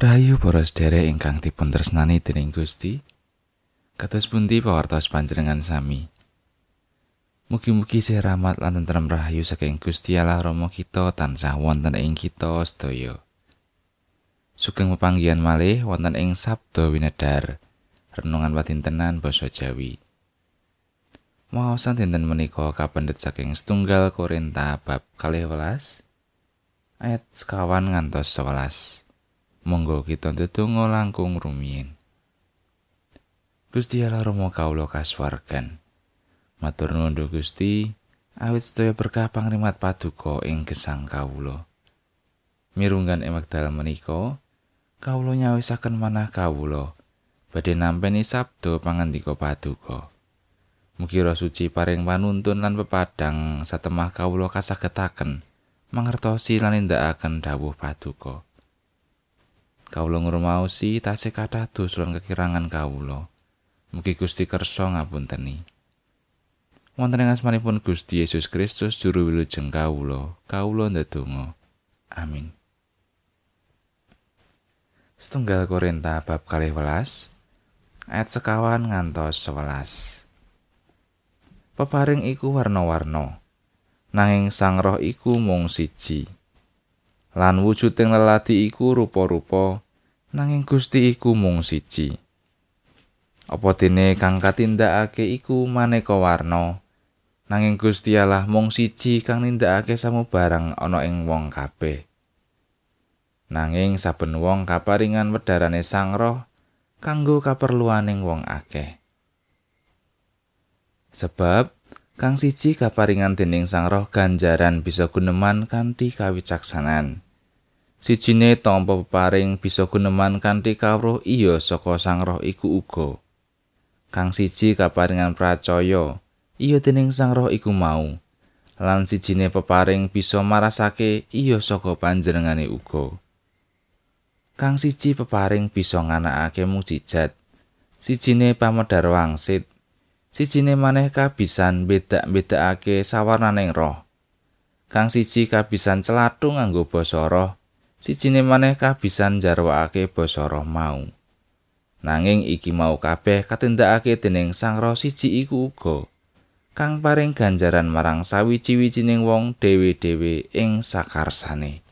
Rahayu para sedherek ingkang dipun tresnani dening Gusti. Kados pundi pawartos panjenengan sami. Mugi-mugi sih rahmat lan tentrem rahayu saking Gusti Allah Rama kita tansah wonten ing kita sedaya. Sugeng pepanggihan malih wonten ing Sabda Winedar. Renungan patintenan basa Jawi. Maosan dinten menika kapendet saking setunggal Korinta bab 12 ayat sekawan ngantos 11. Monggo kita ndedonga langkung rumiyin. Gusti Allah Rama kawula kasuwargan. Matur nuwun Gusti, awit sedaya berkah pangrimat paduka ing gesang kawula. Mirunggan emak dalem menika, kawula nyawisaken manah kawula badhe nampeni sabda pangandika paduka. Mugi Roh Suci paring panuntun lan pepadang satemah kawula kasagetaken mangertosi lan nindakaken dawuh paduka. Kawula ngrumaosi tasih kathah dosa lan kekirangan kawula. Mugi Gusti kersa ngapunteni. Wonten ing asmanipun Gusti Yesus Kristus juru wilujeng kawula, kawula ndedonga. Amin. Setunggal Korinta bab 12 ayat sekawan ngantos 11. Peparing iku warna-warna. Nanging Sang Roh iku mung siji. Lan wujuding lelati iku rupa-rupa nanging Gusti iku mung siji. Apa dene kang katindakake iku maneka warna nanging Gusti Allah mung siji kang nindakake samubarang ana ing wong kabeh. Nanging saben wong kaparingan wedharane Sang Roh kanggo kaperluaning wong akeh. Sebab kang siji kaparingan dening sang roh ganjaran bisa guneman kanthi kawicaksanan. Sijine tampa peparing bisa guneman kanthi kawruh iya saka sang roh iku uga. Kang siji kaparingan pracaya iya dening sang roh iku mau. Lan sijine peparing bisa marasake iya saka panjenengane uga. Kang siji peparing bisa nganakake mujizat. Sijine pamedar wangsit sijine maneh kabisan beda-bedakake sawarnaning roh. Kang siji kabisan celathung nganggo basa roh, sijine maneh kabisan jarwakake basa roh mau. Nanging iki mau kabeh katindakake dening Sang Roh siji iku uga. Kang paring ganjaran marang sawiji-wijining wong dewe-dewe ing sakarsane.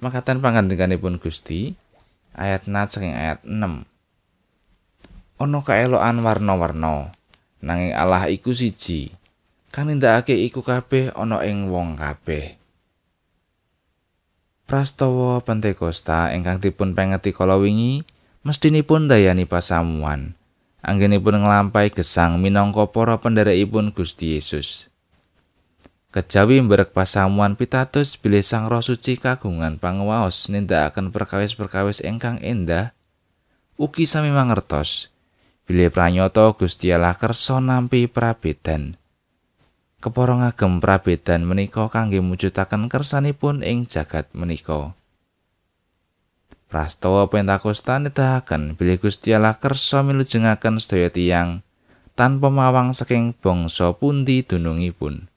Makatan pangandikanipun Gusti ayat nat saking ayat 6. Ana kaelokan warna-warna nanging Allah iku siji. Kang nindakake iku kabeh ana ing wong kabeh. Prastawa Pentakosta ingkang dipun pengeti kala wingi mestinipun dayani pasamuan. Anggenipun nglampahi gesang minangka para pendherekipun Gusti Yesus. Kejawi mberek pasamuan pitados bilih Sang Roh Suci kagungan panguwaos nindakaken perkawis-perkawis ingkang endah ugi sami mangertos bilih pranyata Gusti Allah kersa nampi prabedan. Kepara ngagem prabedan menika kangge mujudaken kersanipun ing jagat menika. Prastawa Pentakosta nedahaken bilih Gusti Allah kersa milujengaken sedaya tiyang tanpa mawang saking bangsa pundi dunungipun.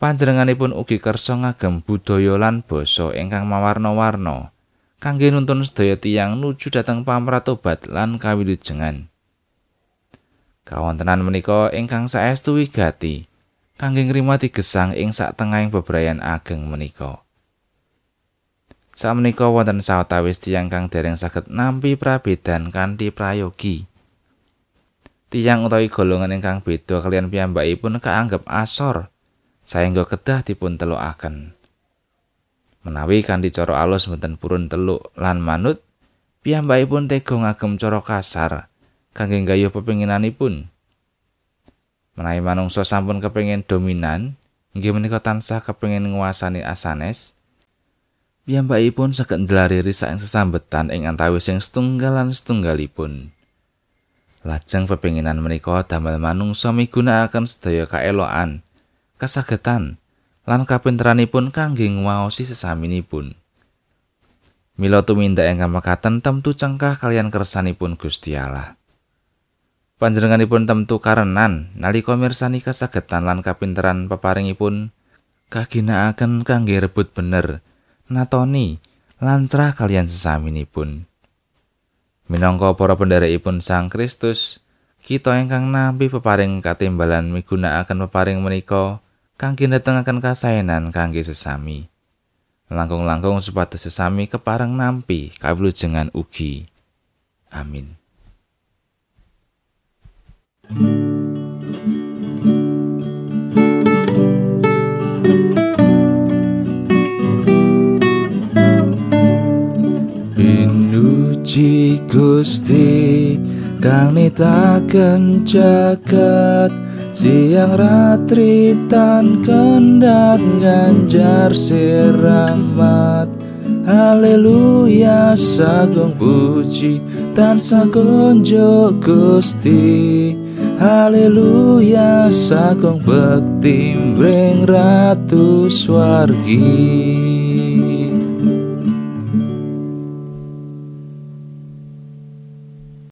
Panjenenganipun ugi kersa ngagem budaya lan basa ingkang mawarna-warna. Kangge nuntun sedaya tiyang nuju dhateng pamratobat lan kawilujengan. Kawontenan menika ingkang saestu wigati kangge ngrimati gesang ing sak tengahing bebrayan ageng menika. Samenika wonten sawetawis tiyang kang dereng saged nampi prabedan kanthi prayogi. Tiyang utawi golongan ingkang beda kalian piyambakipun kaanggep asor saengga kedah dipun telukaken. Menawi kanthi cara alus mboten purun teluk lan manut, piyambakipun tega ngagem cara kasar kangge gayuh pepinginanipun. Menawi manungsa sampun kepengin dominan, inggih menika tansah kepengin nguasani asanes, piyambakipun saged njlari risak ing sesambetan ing antawis sing setunggal lan setunggalipun. Lajeng pepinginan menika damel manungsa migunakaken sedaya kaelokan, kasagetan, lan kapinteranipun kangge ngwaosi sesaminipun. Mila tumindak ingkang mekaten temtu cengkah kalian kersanipun Gusti Allah. Panjenenganipun temtu karenan nalika mirsani kasagetan lan kapinteran peparingipun kaginakaken kangge rebut bener, natoni lantrah kalian sesaminipun. Minangka para pendherekipun Sang Kristus, kita ingkang nampi peparing katimbalan migunakaken peparing menika kangge netengaken kasaenan kangge sesami. Langkung-langkung supados sesami kepareng nampi kawilujengan ugi. Amin. Pinuji Gusti kang nitaken jagat siang ratri tan kendat ganjar siramat. Haleluya sagung puji tan sagonjo Gusti. Haleluya sagung bekti mring ratu swargi